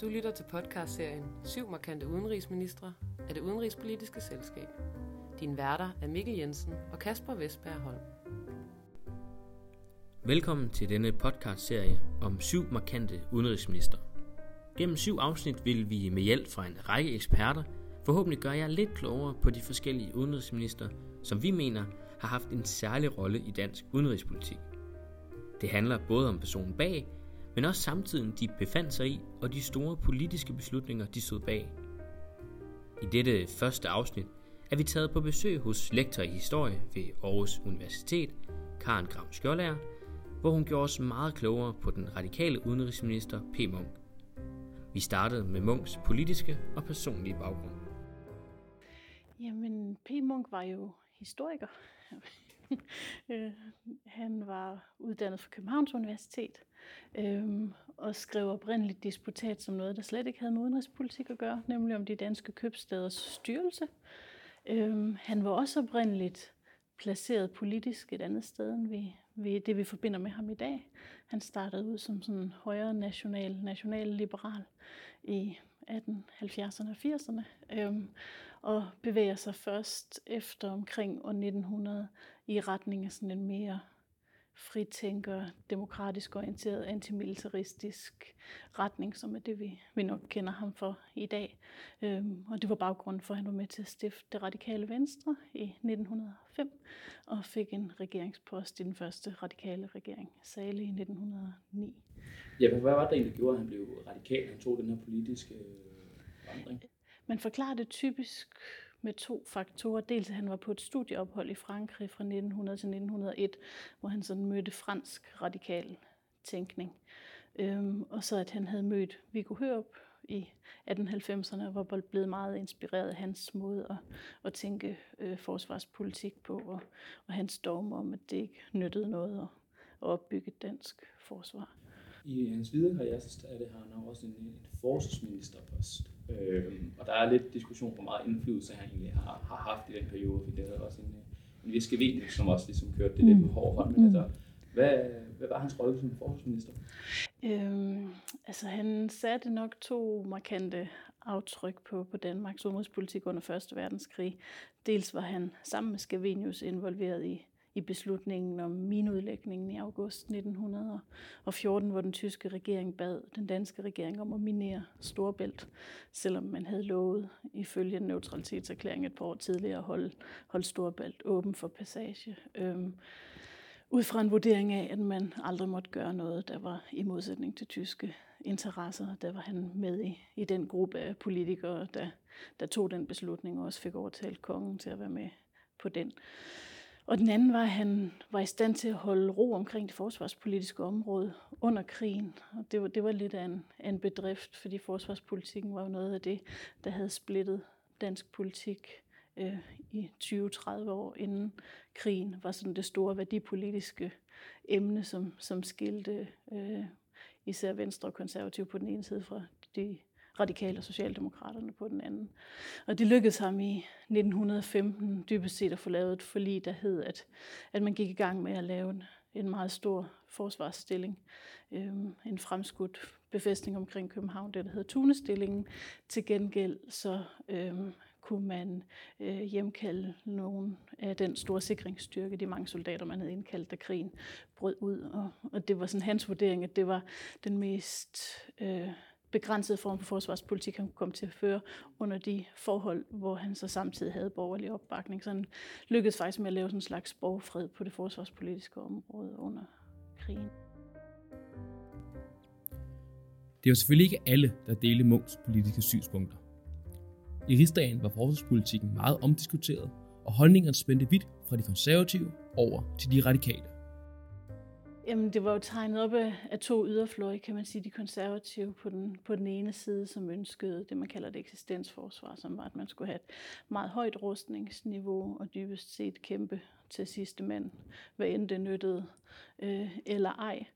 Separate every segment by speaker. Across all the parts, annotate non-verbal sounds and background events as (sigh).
Speaker 1: Du lytter til podcastserien Syv markante udenrigsministre af det udenrigspolitiske selskab. Din værter er Mikkel Jensen og Kasper Vestberg Holm.
Speaker 2: Velkommen til denne podcastserie om syv markante udenrigsministre. Gennem syv afsnit vil vi med hjælp fra en række eksperter forhåbentlig gøre jer lidt klogere på de forskellige udenrigsminister, som vi mener har haft en særlig rolle i dansk udenrigspolitik. Det handler både om personen bag, men også samtiden de befandt sig i, og de store politiske beslutninger, de stod bag. I dette første afsnit er vi taget på besøg hos lektor i historie ved Aarhus Universitet, Karen Gram Skjoldager, hvor hun gjorde os meget klogere på den radikale udenrigsminister P. Munk. Vi startede med Munks politiske og personlige baggrund.
Speaker 3: Jamen, P. Munk var jo historiker. (laughs) Øh, han var uddannet fra Københavns Universitet øhm, og skrev oprindeligt disputat som noget, der slet ikke havde med udenrigspolitik at gøre, nemlig om de danske købsteders styrelse. Øhm, han var også oprindeligt placeret politisk et andet sted, end vi, vi, det vi forbinder med ham i dag. Han startede ud som sådan højre national, national liberal i 1870'erne og 80'erne, øhm, og bevæger sig først efter omkring år 1900 i retning af sådan en mere fritænker, demokratisk orienteret, antimilitaristisk retning, som er det, vi, vi nok kender ham for i dag. Øhm, og det var baggrunden for, at han var med til at stifte det radikale venstre i 1905, og fik en regeringspost i den første radikale regering, Sale i 1909.
Speaker 4: Ja, hvad var det egentlig, der gjorde, at han blev radikal? Han tog den her politiske øh, vandring?
Speaker 3: Man forklarer det typisk med to faktorer. Dels at han var på et studieophold i Frankrig fra 1900 til 1901, hvor han sådan mødte fransk radikal tænkning. Øhm, og så at han havde mødt Viggo Hørup i 1890'erne og var blevet meget inspireret af hans måde at, at tænke øh, forsvarspolitik på, og, og hans dogme om, at det ikke nyttede noget at, at opbygge et dansk forsvar.
Speaker 4: I hans videre karriere, så er det, han har også en, en forsvarsministerpost. Øhm, og der er lidt diskussion, hvor meget indflydelse han egentlig har, har haft i den periode, fordi det havde også en, en vis gevinning, som også ligesom kørte det lidt med hård hånd. Men altså, hvad, hvad var hans rolle som forsvarsminister?
Speaker 3: Øhm, altså han satte nok to markante aftryk på, på Danmarks udenrigspolitik under 1. verdenskrig. Dels var han sammen med Scavenius involveret i i beslutningen om minudlægningen i august 1914, hvor den tyske regering bad den danske regering om at minere Storbælt, selvom man havde lovet ifølge en neutralitetserklæring et par år tidligere at holde, holde Storbælt åben for passage. Øhm, ud fra en vurdering af, at man aldrig måtte gøre noget, der var i modsætning til tyske interesser. Der var han med i, i den gruppe af politikere, der, der tog den beslutning og også fik overtalt kongen til at være med på den. Og den anden var, at han var i stand til at holde ro omkring det forsvarspolitiske område under krigen. Og det var, det var lidt af en, en bedrift, fordi forsvarspolitikken var jo noget af det, der havde splittet dansk politik øh, i 20-30 år inden krigen, var sådan det store værdipolitiske emne, som, som skilte øh, især Venstre og Konservative på den ene side fra de radikale og socialdemokraterne på den anden. Og det lykkedes ham i 1915 dybest set at få lavet et forlig, der hed, at, at man gik i gang med at lave en, en meget stor forsvarsstilling, øh, en fremskudt befæstning omkring København, det der hedder Tunestillingen. Til gengæld så øh, kunne man øh, hjemkalde nogen af den store sikringsstyrke, de mange soldater, man havde indkaldt, da krigen brød ud. Og, og det var sådan hans vurdering, at det var den mest øh, begrænsede form for forsvarspolitik, han kunne komme til at føre under de forhold, hvor han så samtidig havde borgerlig opbakning. Så han lykkedes faktisk med at lave sådan en slags borgerfred på det forsvarspolitiske område under krigen.
Speaker 5: Det var selvfølgelig ikke alle, der delte Munks politiske synspunkter. I rigsdagen var forsvarspolitikken meget omdiskuteret, og holdningerne spændte vidt fra de konservative over til de radikale.
Speaker 3: Jamen, det var jo tegnet op af, to yderfløje, kan man sige. De konservative på den, på den ene side, som ønskede det, man kalder det eksistensforsvar, som var, at man skulle have et meget højt rustningsniveau og dybest set kæmpe til sidste mand, hvad end det nyttede øh, eller ej,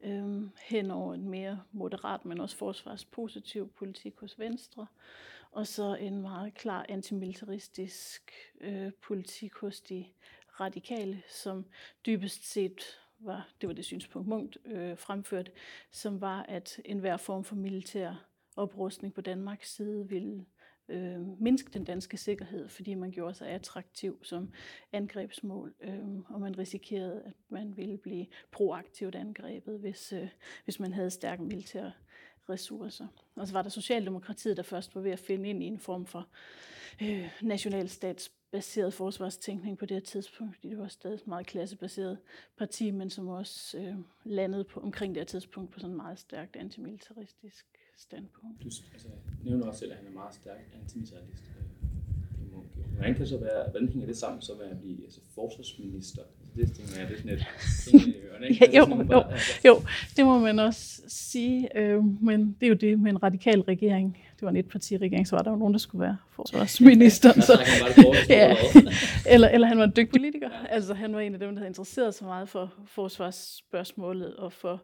Speaker 3: øh, hen over en mere moderat, men også forsvarspositiv politik hos Venstre, og så en meget klar antimilitaristisk øh, politik hos de radikale, som dybest set var, det var det synspunkt Munkt øh, fremført, som var, at enhver form for militær oprustning på Danmarks side ville øh, mindske den danske sikkerhed, fordi man gjorde sig attraktiv som angrebsmål, øh, og man risikerede, at man ville blive proaktivt angrebet, hvis, øh, hvis man havde stærke militære ressourcer. Og så var der Socialdemokratiet, der først var ved at finde ind i en form for øh, nationalstatsbaseret forsvarstænkning på det her tidspunkt, fordi det var stadig et meget klassebaseret parti, men som også øh, landede på, omkring det her tidspunkt på sådan en meget stærkt antimilitaristisk standpunkt.
Speaker 4: Du altså, nævner også selv, at han er meget stærk antimilitarist. Øh, hvordan kan så være, hvordan hænger det sammen så med at blive altså, forsvarsminister? Altså, det tænker jeg, det er sådan et ting i ørerne, ikke?
Speaker 3: Ja, jo,
Speaker 4: Altså,
Speaker 3: jo,
Speaker 4: altså,
Speaker 3: jo, det må man også sige, øh, men det er jo det med en radikal regering. Det var en etpartiregering, så var der jo nogen, der skulle være forsvarsminister.
Speaker 4: Der
Speaker 3: så, Ja. (laughs) eller, eller han var en dygtig politiker. Altså han var en af dem, der havde interesseret sig meget for forsvarsspørgsmålet og for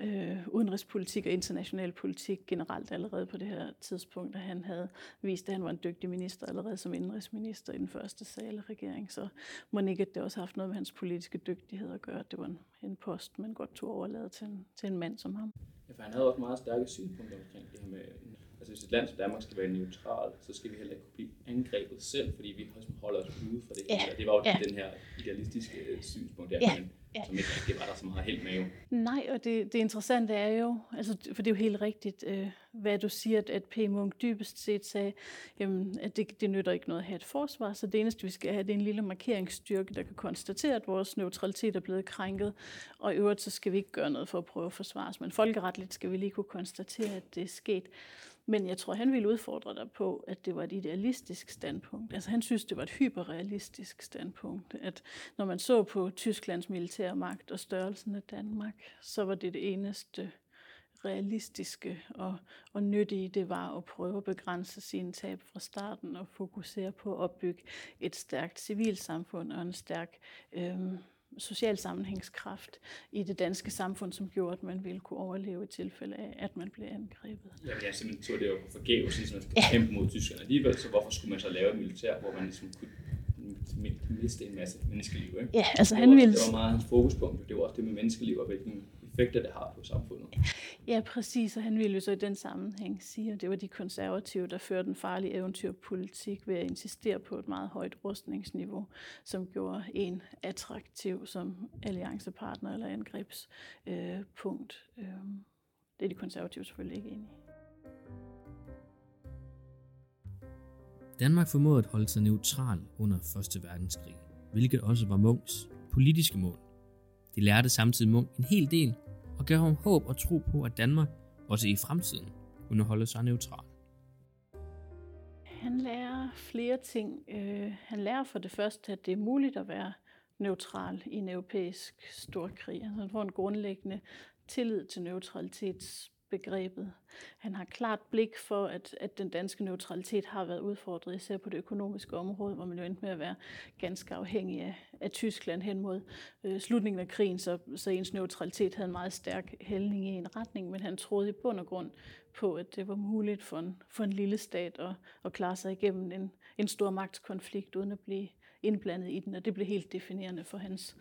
Speaker 3: øh, udenrigspolitik og international politik generelt allerede på det her tidspunkt, og han havde vist, at han var en dygtig minister allerede som indrigsminister i den første Sale-regering, så må ikke, at det også har haft noget med hans politiske dygtighed at gøre, at det var en, en post, man godt tog overladet til en, til en mand som ham.
Speaker 4: Ja, for han havde også meget stærke synspunkter omkring det her med, altså hvis et land som Danmark skal være neutralt, så skal vi heller ikke kunne blive angrebet selv, fordi vi også holder os ude fra det
Speaker 3: Ja,
Speaker 4: her. Det var jo
Speaker 3: ja.
Speaker 4: den her idealistiske øh, synspunkt der,
Speaker 3: Ja,
Speaker 4: men,
Speaker 3: ja.
Speaker 4: som ikke rigtig var der så meget held med jo.
Speaker 3: Nej, og det, det interessante er jo, altså, for det er jo helt rigtigt, øh, hvad du siger, at, at P. Munk dybest set sagde, jamen, at det, det nytter ikke noget at have et forsvar, så det eneste, vi skal have, det er en lille markeringsstyrke, der kan konstatere, at vores neutralitet er blevet krænket, og i øvrigt så skal vi ikke gøre noget for at prøve at forsvare os, men folkeretligt skal vi lige kunne konstatere, at det er sket. Men jeg tror, han ville udfordre dig på, at det var et idealistisk standpunkt. Altså han synes, det var et hyperrealistisk standpunkt. At når man så på Tysklands militære magt og størrelsen af Danmark, så var det det eneste realistiske og, og nyttige, det var at prøve at begrænse sine tab fra starten og fokusere på at opbygge et stærkt civilsamfund og en stærk øh, social sammenhængskraft i det danske samfund, som gjorde, at man ville kunne overleve i tilfælde af, at man blev angrebet.
Speaker 4: Ja, jeg simpelthen tog det jo forgæves, ligesom man skal kæmpe mod tyskerne alligevel, så hvorfor skulle man så lave et militær, hvor man ligesom kunne mi- miste en masse menneskeliv, ikke?
Speaker 3: Ja, altså han ville...
Speaker 4: det var meget hans fokuspunkt. Det var også det med menneskeliv og hvilken effekter det har på samfundet.
Speaker 3: Ja, præcis, og han ville jo så i den sammenhæng sige, at det var de konservative, der førte en farlig eventyrpolitik ved at insistere på et meget højt rustningsniveau, som gjorde en attraktiv som alliancepartner eller angrebspunkt. Øh, punkt. Øh, det er de konservative selvfølgelig ikke enige i.
Speaker 2: Danmark formåede at holde sig neutral under 1. verdenskrig, hvilket også var Munks politiske mål. De lærte samtidig Munk en hel del og gav ham håb og tro på, at Danmark også i fremtiden kunne holde sig neutral.
Speaker 3: Han lærer flere ting. Øh, han lærer for det første, at det er muligt at være neutral i en europæisk storkrig. Altså, han får en grundlæggende tillid til begrebet. Han har klart blik for, at, at den danske neutralitet har været udfordret, især på det økonomiske område, hvor man jo endte med at være ganske afhængig af, af Tyskland hen mod øh, slutningen af krigen, så, så ens neutralitet havde en meget stærk hældning i en retning, men han troede i bund og grund på, at det var muligt for en, for en lille stat at, at klare sig igennem en, en stor magtskonflikt, uden at blive indblandet i den, og det blev helt definerende for hans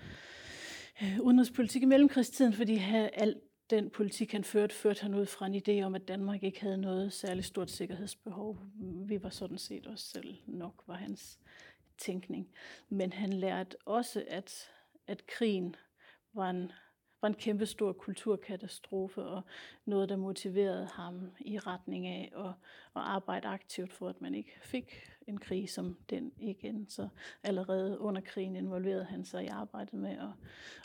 Speaker 3: øh, udenrigspolitik i mellemkrigstiden, fordi alt den politik, han førte, førte han ud fra en idé om, at Danmark ikke havde noget særligt stort sikkerhedsbehov. Vi var sådan set os selv nok, var hans tænkning. Men han lærte også, at, at krigen var en, var en kæmpe stor kulturkatastrofe, og noget, der motiverede ham i retning af at, at arbejde aktivt for, at man ikke fik en krig som den igen. Så allerede under krigen involverede han sig i arbejdet med at,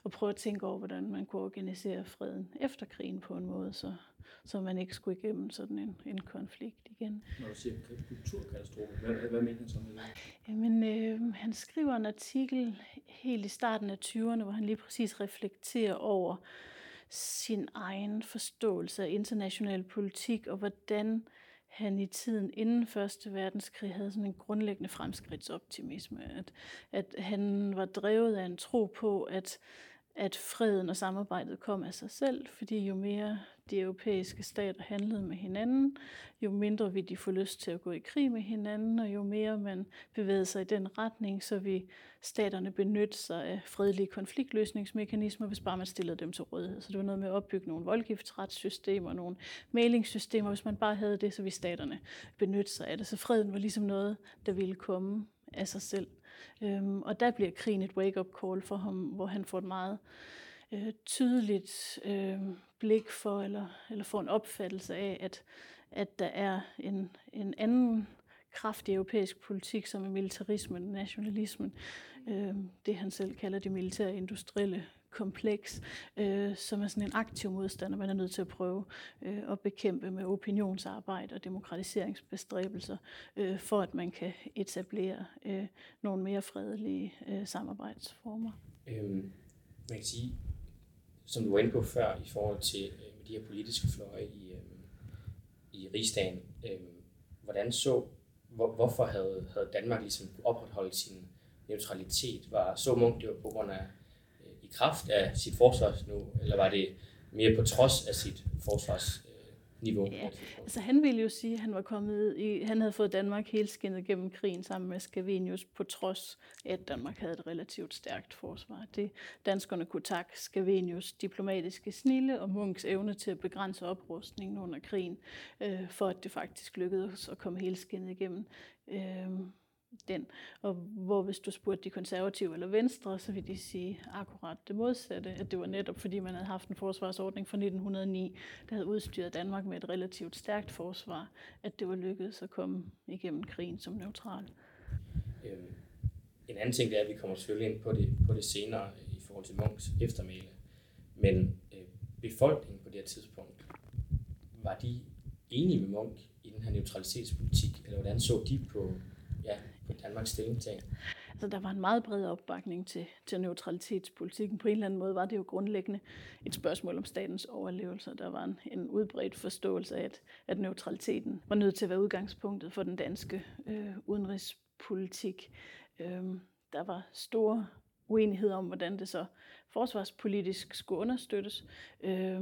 Speaker 3: at prøve at tænke over, hvordan man kunne organisere freden efter krigen på en måde, så, så man ikke skulle igennem sådan en, en konflikt igen.
Speaker 4: Når du siger kulturkatastrofe, hvad, hvad, hvad mener han så med det?
Speaker 3: Jamen, øh, han skriver en artikel helt i starten af 20'erne, hvor han lige præcis reflekterer over sin egen forståelse af international politik, og hvordan han i tiden inden Første Verdenskrig havde sådan en grundlæggende fremskridtsoptimisme. At, at han var drevet af en tro på, at, at freden og samarbejdet kom af sig selv, fordi jo mere de europæiske stater handlede med hinanden, jo mindre ville de få lyst til at gå i krig med hinanden, og jo mere man bevægede sig i den retning, så vi staterne benytte sig af fredelige konfliktløsningsmekanismer, hvis bare man stillede dem til rådighed. Så det var noget med at opbygge nogle voldgiftsretssystemer, nogle mailingssystemer. Hvis man bare havde det, så vi staterne benytte sig af det. Så freden var ligesom noget, der ville komme af sig selv. Øhm, og der bliver krigen et wake-up call for ham, hvor han får et meget øh, tydeligt øh, blik for, eller, eller får en opfattelse af, at, at der er en, en anden kraftig europæisk politik, som er militarismen, nationalismen, øh, det han selv kalder det militære industrielle kompleks, øh, som er sådan en aktiv modstander, man er nødt til at prøve øh, at bekæmpe med opinionsarbejde og demokratiseringsbestræbelser, øh, for at man kan etablere øh, nogle mere fredelige øh, samarbejdsformer.
Speaker 2: Øhm, man kan sige, som du var inde på før, i forhold til øh, med de her politiske fløje i, øh, i rigsdagen, øh, hvordan så, hvor, hvorfor havde, havde Danmark ligesom opretholdt sin neutralitet? Var så Munk det var på grund af kraft af sit forsvarsniveau, eller var det mere på trods af sit forsvars øh, niveau.
Speaker 3: Ja, altså han ville jo sige, at han var kommet i, han havde fået Danmark helt skinnet gennem krigen sammen med Scavenius, på trods af, at Danmark havde et relativt stærkt forsvar. Det danskerne kunne takke Scavenius diplomatiske snille og Munks evne til at begrænse oprustningen under krigen, øh, for at det faktisk lykkedes at komme helt skinnet igennem. Øh, den. Og hvor hvis du spurgte de konservative eller venstre, så ville de sige akkurat det modsatte, at det var netop fordi man havde haft en forsvarsordning fra 1909, der havde udstyret Danmark med et relativt stærkt forsvar, at det var lykkedes at komme igennem krigen som neutral.
Speaker 2: Øhm, en anden ting det er, at vi kommer selvfølgelig ind på det, på det senere i forhold til Munks eftermæle, men øh, befolkningen på det her tidspunkt, var de enige med Munk i den her neutralitetspolitik, eller hvordan så de på, ja, på Danmarks stillingtagen?
Speaker 3: Altså, der var en meget bred opbakning til, til neutralitetspolitikken. På en eller anden måde var det jo grundlæggende et spørgsmål om statens overlevelse. Der var en, en udbredt forståelse af, at, at neutraliteten var nødt til at være udgangspunktet for den danske øh, udenrigspolitik. Øh, der var store uenighed om, hvordan det så forsvarspolitisk skulle understøttes. Øh,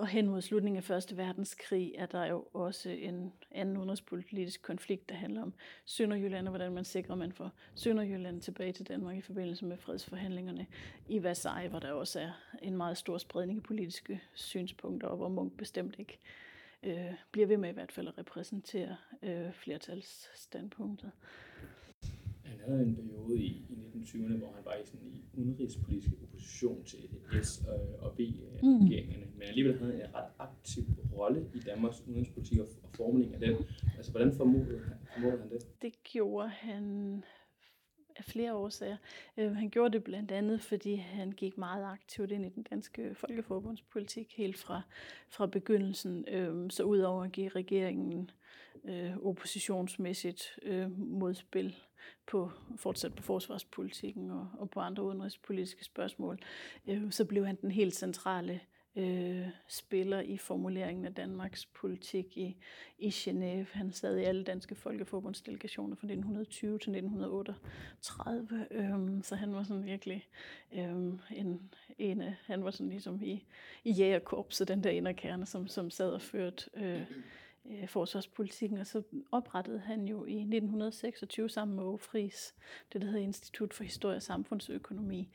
Speaker 3: og hen mod slutningen af Første Verdenskrig er der jo også en anden udenrigspolitisk konflikt, der handler om Sønderjylland, og hvordan man sikrer, at man får Sønderjylland tilbage til Danmark i forbindelse med fredsforhandlingerne i Versailles, hvor der også er en meget stor spredning af politiske synspunkter, og hvor Munk bestemt ikke øh, bliver ved med i hvert fald at repræsentere øh, flertalsstandpunktet.
Speaker 4: Han havde en periode i, i 1920'erne, hvor han var i sådan i udenrigspolitisk opposition til S og, og V-regeringerne, mm. men alligevel havde en ret aktiv rolle i Danmarks udenrigspolitik og, og formning af den. Altså, hvordan formodede han, formodede han det?
Speaker 3: Det gjorde han af flere årsager. Øh, han gjorde det blandt andet, fordi han gik meget aktivt ind i den danske folkeforbundspolitik helt fra, fra begyndelsen. Øh, så udover at give regeringen øh, oppositionsmæssigt øh, modspil på fortsat på forsvarspolitikken og, og på andre udenrigspolitiske spørgsmål, øh, så blev han den helt centrale øh, spiller i formuleringen af Danmarks politik i, i Genève. Han sad i alle danske folkeforbundsdelegationer fra 1920 til 1938, øh, så han var sådan virkelig øh, en, en af, han var sådan ligesom i, i jægerkorpset, den der inderkerne, som, som sad og førte øh, øh, forsvarspolitikken, og så oprettede han jo i 1926 sammen med Åge Friis, det der hedder Institut for Historie og Samfundsøkonomi,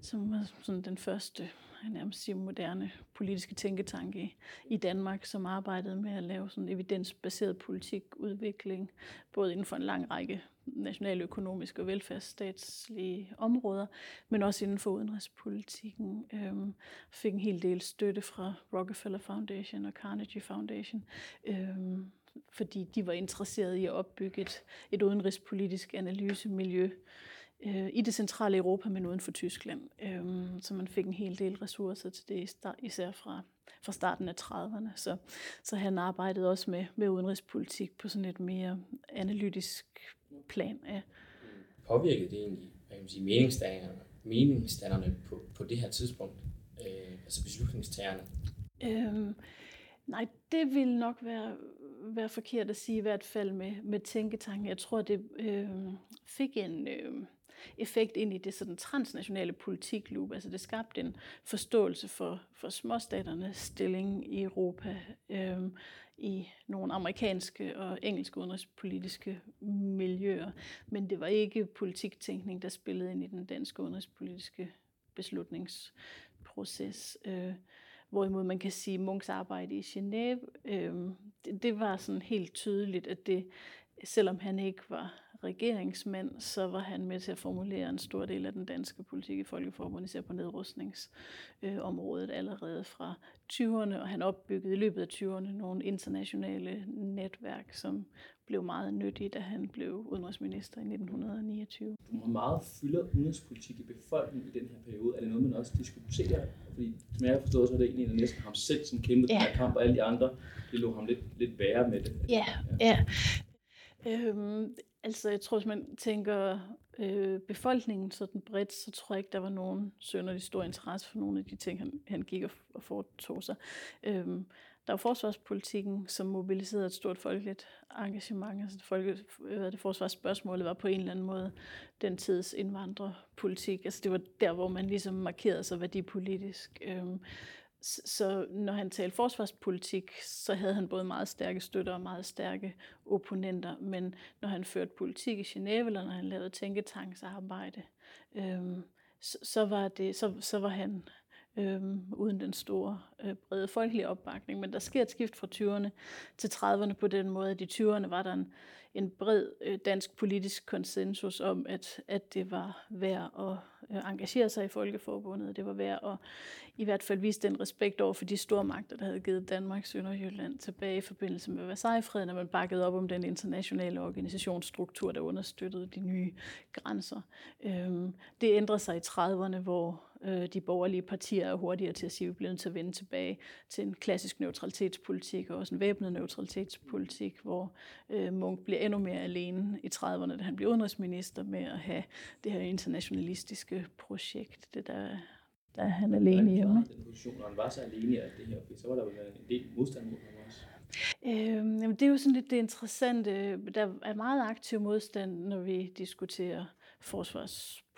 Speaker 3: som var sådan den første nærmest sige, moderne politiske tænketanke i, i Danmark, som arbejdede med at lave sådan evidensbaseret politikudvikling, både inden for en lang række nationaløkonomiske og velfærdsstatslige områder, men også inden for udenrigspolitikken. Øhm, fik en hel del støtte fra Rockefeller Foundation og Carnegie Foundation, øhm, fordi de var interesserede i at opbygge et, et udenrigspolitisk analysemiljø, øh, i det centrale Europa, men uden for Tyskland. Øh, så man fik en hel del ressourcer til det, især fra, fra starten af 30'erne. Så, så han arbejdede også med, med udenrigspolitik på sådan et mere analytisk plan. Ja.
Speaker 2: Påvirkede det egentlig hvad kan man sige, meningsdannerne, meningsdannerne på, på det her tidspunkt? Øh, altså beslutningstagerne?
Speaker 3: Øhm, nej, det vil nok være, være forkert at sige, i hvert fald med, med tænketanken. Jeg tror, det øh, fik en... Øh, effekt ind i det sådan transnationale politikloop. Altså det skabte en forståelse for, for småstaternes stilling i Europa, øh, i nogle amerikanske og engelske udenrigspolitiske miljøer. Men det var ikke politiktænkning, der spillede ind i den danske udenrigspolitiske beslutningsproces. Øh, hvorimod man kan sige, at Munchs arbejde i Genève, øh, det, det var sådan helt tydeligt, at det, selvom han ikke var regeringsmand, så var han med til at formulere en stor del af den danske politik i Folkeforbundet, især på nedrustningsområdet allerede fra 20'erne, og han opbyggede i løbet af 20'erne nogle internationale netværk, som blev meget nyttige, da han blev udenrigsminister i 1929.
Speaker 4: Hvor meget fylder udenrigspolitik i befolkningen i den her periode? Er det noget, man også diskuterer? Fordi som jeg har forstået, så er det egentlig næsten ham selv, som kæmpede ja. den her kamp, og alle de andre, det lå ham lidt, lidt værre med det.
Speaker 3: Ja, ja. Øhm, altså, jeg tror, hvis man tænker øh, befolkningen sådan bredt, så tror jeg ikke, der var nogen sønderlig stor interesse for nogle af de ting, han, han gik og, og foretog sig. Øhm, der var forsvarspolitikken, som mobiliserede et stort folkeligt engagement. Altså det, folke, det forsvarsspørgsmålet var på en eller anden måde den tids indvandrerpolitik. Altså det var der, hvor man ligesom markerede sig værdipolitisk. Øhm, så når han talte forsvarspolitik, så havde han både meget stærke støtter og meget stærke opponenter. Men når han førte politik i Genève, eller når han lavede tænketanksarbejde, øhm, så, så, var det, så, så var han øhm, uden den store øh, brede folkelige opbakning. Men der sker et skift fra 20'erne til 30'erne på den måde, at i 20'erne var der en, en bred øh, dansk politisk konsensus om, at, at det var værd at øh, engagere sig i Folkeforbundet. Det var værd at i hvert fald vise den respekt over for de store magter, der havde givet Danmark Sønderjylland tilbage i forbindelse med Versailles-freden, når man bakkede op om den internationale organisationsstruktur, der understøttede de nye grænser. Øhm, det ændrede sig i 30'erne, hvor øh, de borgerlige partier er hurtigere til at sige, at vi bliver nødt til at vende tilbage til en klassisk neutralitetspolitik, og også en væbnet neutralitetspolitik, hvor øh, Munk bliver endnu mere alene i 30'erne, da han bliver udenrigsminister med at have det her internationalistiske projekt. Det der, der er han alene i.
Speaker 4: Den position, når han var så alene i alt det her, så var der jo en del modstand mod ham også.
Speaker 3: Øhm, jamen det er jo sådan lidt det interessante. Der er meget aktiv modstand, når vi diskuterer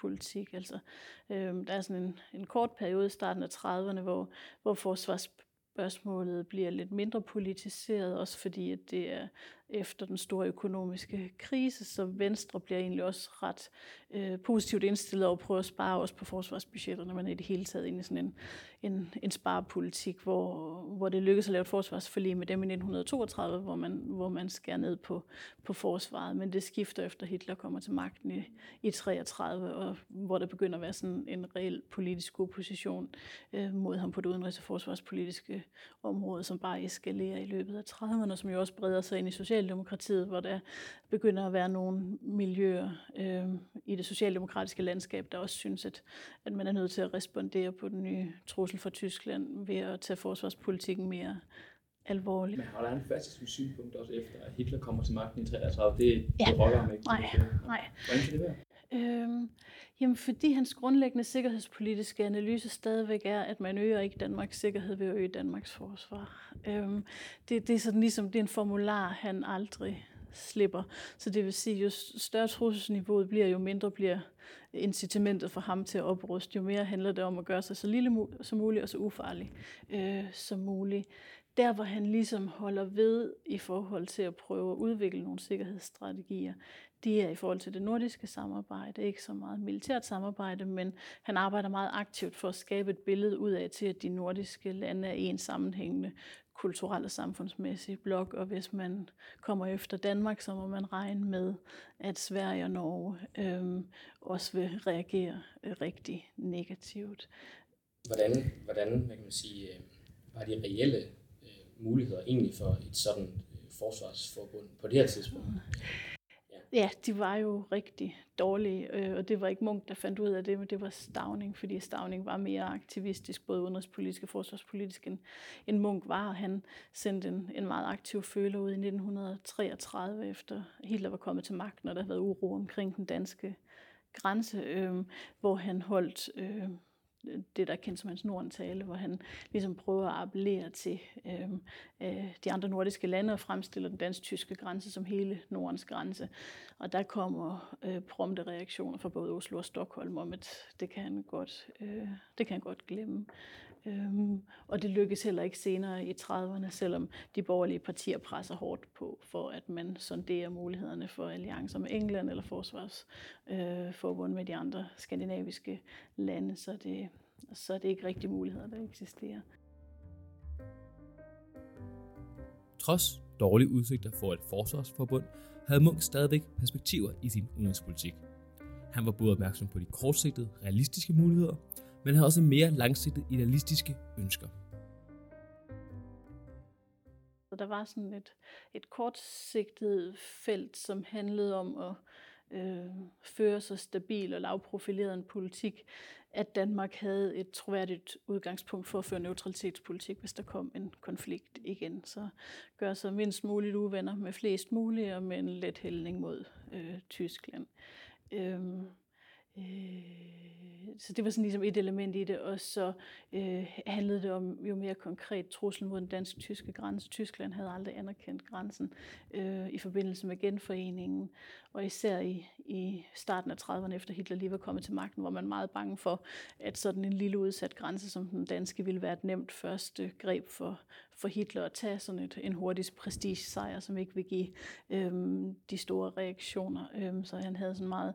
Speaker 3: forsvarspolitik. Altså, øh, der er sådan en, en kort periode i starten af 30'erne, hvor, hvor forsvarsspørgsmålet bliver lidt mindre politiseret, også fordi at det er efter den store økonomiske krise, så Venstre bliver egentlig også ret øh, positivt indstillet over prøver at spare også på forsvarsbudgetterne, men i det hele taget ind i sådan en, en, en sparepolitik, hvor, hvor det lykkedes at lave et forsvarsforlig med dem i 1932, hvor man, hvor man skærer ned på, på forsvaret, men det skifter efter Hitler kommer til magten i, i 33, og hvor der begynder at være sådan en reel politisk opposition øh, mod ham på det udenrigs- og forsvarspolitiske område, som bare eskalerer i løbet af 30'erne, som jo også breder sig ind i social Socialdemokratiet, hvor der begynder at være nogle miljøer øh, i det socialdemokratiske landskab, der også synes, at, at man er nødt til at respondere på den nye trussel fra Tyskland ved at tage forsvarspolitikken mere alvorligt.
Speaker 4: Men har der en fascistisk synspunkt også efter, at Hitler kommer til magten i 33? Det,
Speaker 3: ja.
Speaker 4: det rokker ham ikke.
Speaker 3: Nej, nej.
Speaker 4: Hvordan kan det være?
Speaker 3: Øhm, jamen fordi hans grundlæggende sikkerhedspolitiske analyse stadigvæk er, at man øger ikke Danmarks sikkerhed ved at øge Danmarks forsvar. Øhm, det, det er sådan ligesom, det er en formular, han aldrig slipper. Så det vil sige, jo større trusselsniveauet bliver, jo mindre bliver incitamentet for ham til at opruste. Jo mere handler det om at gøre sig så lille som muligt og så ufarlig øh, som muligt der, hvor han ligesom holder ved i forhold til at prøve at udvikle nogle sikkerhedsstrategier, det er i forhold til det nordiske samarbejde, ikke så meget militært samarbejde, men han arbejder meget aktivt for at skabe et billede ud af til, at de nordiske lande er en sammenhængende kulturel og samfundsmæssig blok, og hvis man kommer efter Danmark, så må man regne med, at Sverige og Norge øh, også vil reagere øh, rigtig negativt.
Speaker 2: Hvordan, hvordan hvad kan man sige, øh, var de reelle øh, muligheder egentlig for et sådan øh, forsvarsforbund på det her tidspunkt?
Speaker 3: Ja. de var jo rigtig dårlige, øh, og det var ikke Munk, der fandt ud af det, men det var Stavning, fordi Stavning var mere aktivistisk, både udenrigspolitisk og forsvarspolitisk, end, end Munk var, og han sendte en, en meget aktiv føler ud i 1933, efter Hitler var kommet til magten, og der havde været uro omkring den danske grænse, øh, hvor han holdt øh, det, der er kendt som hans Norden-tale, hvor han ligesom prøver at appellere til øh, øh, de andre nordiske lande og fremstiller den dansk-tyske grænse som hele Nordens grænse. Og der kommer øh, prompte reaktioner fra både Oslo og Stockholm om, at det kan han godt, øh, det kan han godt glemme. Øhm, og det lykkes heller ikke senere i 30'erne, selvom de borgerlige partier presser hårdt på, for at man sonderer mulighederne for alliancer med England eller forsvarsforbund øh, med de andre skandinaviske lande, så det, så det er ikke rigtig muligheder, der eksisterer.
Speaker 5: Trods dårlige udsigter for et forsvarsforbund, havde Munk stadigvæk perspektiver i sin udenrigspolitik. Han var både opmærksom på de kortsigtede, realistiske muligheder, men havde også mere langsigtede idealistiske ønsker.
Speaker 3: Der var sådan et, et kortsigtet felt, som handlede om at øh, føre så stabil og lavprofileret en politik, at Danmark havde et troværdigt udgangspunkt for at føre neutralitetspolitik, hvis der kom en konflikt igen. Så gør sig mindst muligt uvenner med flest mulige, og med en let hældning mod øh, Tyskland. Øh, Øh, så det var sådan ligesom et element i det, og så øh, handlede det om jo mere konkret truslen mod den dansk-tyske grænse. Tyskland havde aldrig anerkendt grænsen øh, i forbindelse med genforeningen, og især i, i starten af 30'erne efter Hitler lige var kommet til magten, var man meget bange for, at sådan en lille udsat grænse som den danske ville være et nemt første greb for, for Hitler at tage sådan et, en hurtig prestigesejr, som ikke vil give øh, de store reaktioner. Øh, så han havde sådan meget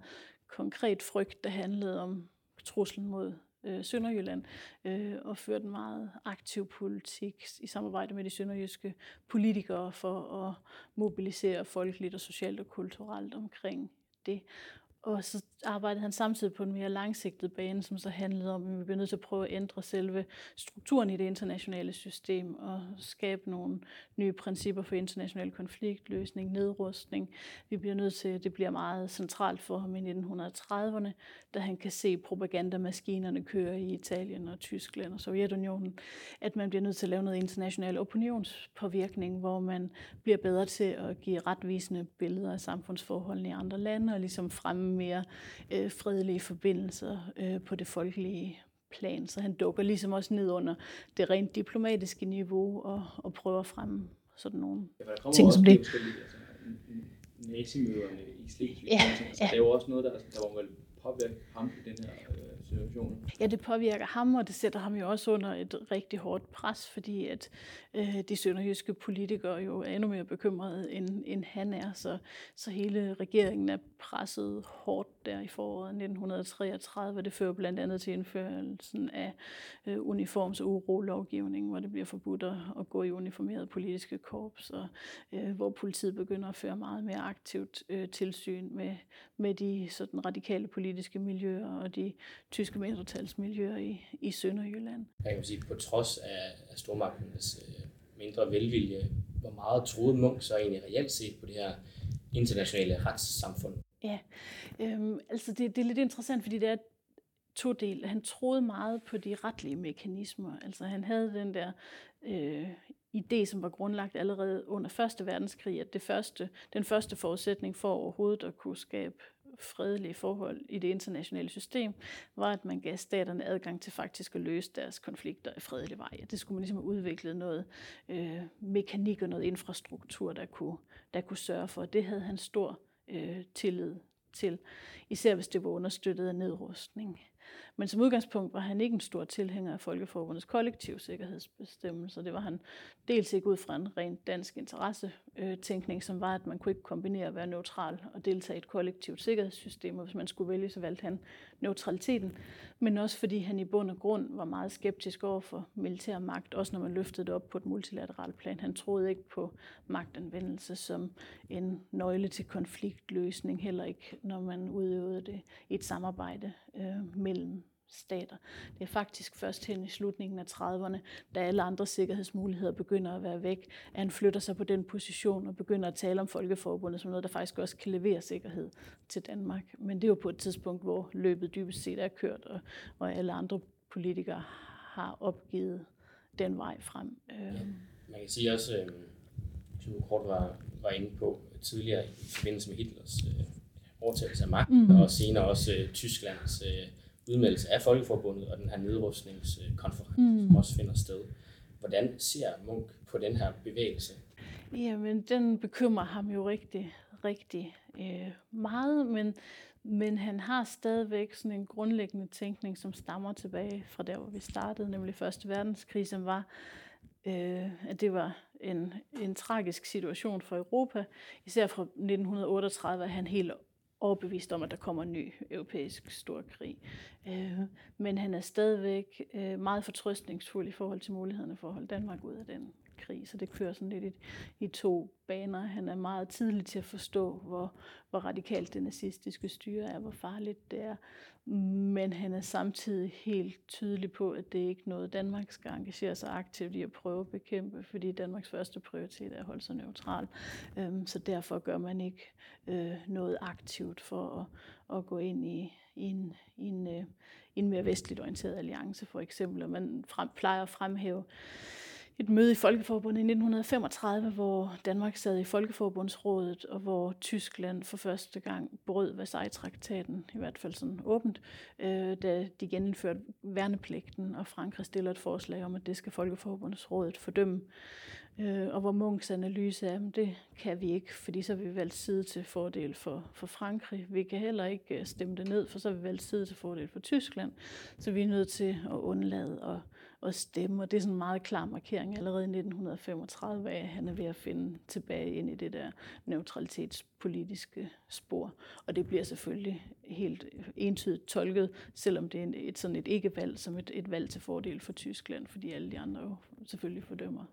Speaker 3: konkret frygt, der handlede om truslen mod øh, Sønderjylland, øh, og førte en meget aktiv politik i samarbejde med de sønderjyske politikere for at mobilisere folkeligt og socialt og kulturelt omkring det. Og så arbejdede han samtidig på en mere langsigtet bane, som så handlede om, at vi bliver nødt til at prøve at ændre selve strukturen i det internationale system og skabe nogle nye principper for international konfliktløsning, nedrustning. Vi bliver nødt til, at det bliver meget centralt for ham i 1930'erne, da han kan se propagandamaskinerne køre i Italien og Tyskland og Sovjetunionen, at man bliver nødt til at lave noget international opinionspåvirkning, hvor man bliver bedre til at give retvisende billeder af samfundsforholdene i andre lande og ligesom fremme mere øh, fredelige forbindelser øh, på det folkelige plan. Så han dukker ligesom også ned under det rent diplomatiske niveau og, og prøver at fremme sådan nogle
Speaker 4: ja,
Speaker 3: ting som det.
Speaker 4: Altså, nazimøderne i Slesvig. Ja, altså, ja. Det er jo også noget, der, der var vel påvirke ham i den her øh, situationen.
Speaker 3: Ja, det påvirker ham, og det sætter ham jo også under et rigtig hårdt pres, fordi at øh, de sønderjyske politikere jo er endnu mere bekymrede, end, end han er. Så, så hele regeringen er presset hårdt der i foråret 1933. Det fører blandt andet til indførelsen af øh, uniforms- og uro-lovgivning, hvor det bliver forbudt at gå i uniformerede politiske korps, og øh, hvor politiet begynder at føre meget mere aktivt øh, tilsyn med, med de sådan radikale politiske miljøer og de tyske mindretalsmiljøer i, i Sønderjylland.
Speaker 2: Jeg kan sige, på trods af, af stormagternes øh, mindre velvilje, hvor meget troede Munk så egentlig reelt set på det her internationale retssamfund?
Speaker 3: Ja, øhm, altså det, det er lidt interessant, fordi det er to del. Han troede meget på de retlige mekanismer. Altså han havde den der øh, idé, som var grundlagt allerede under 1. verdenskrig, at det første, den første forudsætning for overhovedet at kunne skabe fredelige forhold i det internationale system, var, at man gav staterne adgang til faktisk at løse deres konflikter i fredelig vej. Det skulle man ligesom have udviklet noget øh, mekanik og noget infrastruktur, der kunne, der kunne sørge for. Det havde han stor øh, tillid til, især hvis det var understøttet af nedrustning. Men som udgangspunkt var han ikke en stor tilhænger af Folkeforbundets kollektiv sikkerhedsbestemmelser. Det var han dels ikke ud fra en rent dansk interessetænkning, som var, at man kunne ikke kombinere at være neutral og deltage i et kollektivt sikkerhedssystem, og hvis man skulle vælge, så valgte han neutraliteten. Men også fordi han i bund og grund var meget skeptisk over for militær magt, også når man løftede det op på et multilateralt plan. Han troede ikke på magtanvendelse som en nøgle til konfliktløsning, heller ikke når man udøvede det i et samarbejde øh, mellem stater. Det er faktisk først hen i slutningen af 30'erne, da alle andre sikkerhedsmuligheder begynder at være væk, at han flytter sig på den position og begynder at tale om Folkeforbundet som noget, der faktisk også kan levere sikkerhed til Danmark. Men det er jo på et tidspunkt, hvor løbet dybest set er kørt, og, og alle andre politikere har opgivet den vej frem.
Speaker 2: Ja, man kan sige også, øh, som du kort var, var inde på tidligere i forbindelse med Hitlers øh, overtagelse af magten, mm. og senere også øh, Tysklands øh, udmeldelse af Folkeforbundet og den her nedrustningskonference, mm. som også finder sted. Hvordan ser Munk på den her bevægelse?
Speaker 3: Jamen, den bekymrer ham jo rigtig, rigtig øh, meget, men, men han har stadigvæk sådan en grundlæggende tænkning, som stammer tilbage fra der, hvor vi startede, nemlig Første Verdenskrig, som var, øh, at det var en, en tragisk situation for Europa. Især fra 1938 er han helt overbevist om, at der kommer en ny europæisk storkrig. Øh, men han er stadigvæk øh, meget fortrøstningsfuld i forhold til mulighederne for at holde Danmark ud af den krig, så det kører sådan lidt i, i to baner. Han er meget tidlig til at forstå, hvor, hvor radikalt det nazistiske styre er, hvor farligt det er, men han er samtidig helt tydelig på, at det ikke er noget, Danmark skal engagere sig aktivt i at prøve at bekæmpe, fordi Danmarks første prioritet er at holde sig neutral. Øhm, så derfor gør man ikke øh, noget aktivt for at, at gå ind i, i en, i en, øh, en mere vestligt orienteret alliance, for eksempel. Og man frem, plejer at fremhæve et møde i Folkeforbundet i 1935, hvor Danmark sad i Folkeforbundsrådet, og hvor Tyskland for første gang brød Versailles-traktaten, i hvert fald sådan åbent, øh, da de genindførte værnepligten, og Frankrig stiller et forslag om, at det skal Folkeforbundsrådet fordømme. Øh, og hvor Munks analyse er, at det kan vi ikke, fordi så vil vi valgt side til fordel for, for Frankrig. Vi kan heller ikke øh, stemme det ned, for så vil vi valgt side til fordel for Tyskland. Så vi er nødt til at undlade at at stemme, og det er sådan en meget klar markering allerede i 1935 af, at han er ved at finde tilbage ind i det der neutralitetspolitiske spor. Og det bliver selvfølgelig helt entydigt tolket, selvom det er et, sådan et ikke-valg, som et, et valg til fordel for Tyskland, fordi alle de andre jo selvfølgelig fordømmer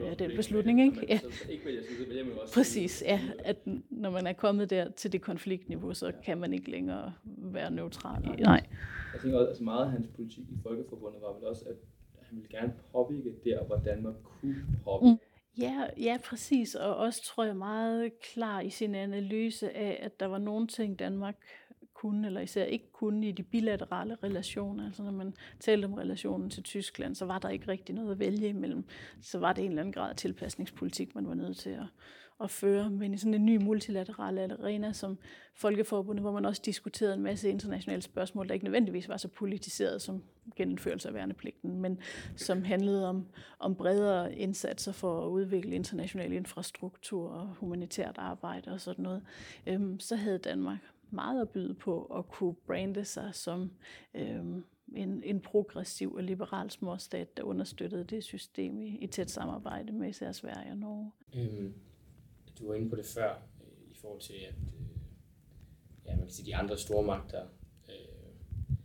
Speaker 3: ja, den beslutning, ikke? Ja. ikke vælger side, vælger man også Præcis, ja. At når man er kommet der til det konfliktniveau, så kan man ikke længere være neutral. Nej. Nej.
Speaker 4: Jeg tænker også, altså meget af hans politik i Folkeforbundet var vel også, at han ville gerne påvirke der, hvor Danmark kunne påvirke. Mm.
Speaker 3: Ja, ja, præcis. Og også tror jeg meget klar i sin analyse af, at der var nogle ting, Danmark kunne, eller især ikke kunne i de bilaterale relationer. Altså når man talte om relationen til Tyskland, så var der ikke rigtig noget at vælge imellem. Så var det en eller anden grad af tilpasningspolitik, man var nødt til at, at føre, men i sådan en ny multilateral arena som Folkeforbundet, hvor man også diskuterede en masse internationale spørgsmål, der ikke nødvendigvis var så politiseret som genindførelse af værnepligten, men som handlede om, om bredere indsatser for at udvikle international infrastruktur og humanitært arbejde og sådan noget, øhm, så havde Danmark meget at byde på at kunne brande sig som øhm, en, en progressiv og liberal småstat, der understøttede det system i, i tæt samarbejde med især Sverige og Norge. Øhm,
Speaker 2: du var inde på det før, øh, i forhold til, at øh, ja, man kan sige, de andre store magter øh,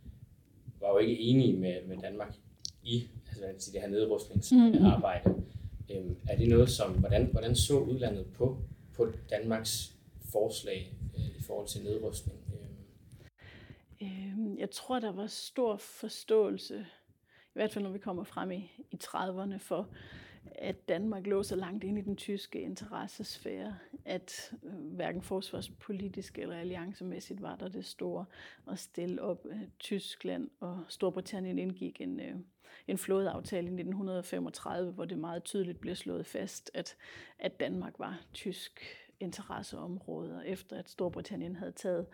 Speaker 2: var jo ikke enige med, med Danmark i altså, man kan sige, det her nedrustningsarbejde. Mm. Øhm, er det noget som, hvordan, hvordan så udlandet på, på Danmarks forslag øh, forhold til nedrustning?
Speaker 3: Øhm, jeg tror, der var stor forståelse, i hvert fald når vi kommer frem i, i 30'erne, for at Danmark lå så langt ind i den tyske interessesfære, at øh, hverken forsvarspolitisk eller alliancemæssigt var der det store at stille op. Øh, Tyskland og Storbritannien indgik en, øh, en flådeaftale i 1935, hvor det meget tydeligt blev slået fast, at, at Danmark var tysk interesseområder. Efter at Storbritannien havde taget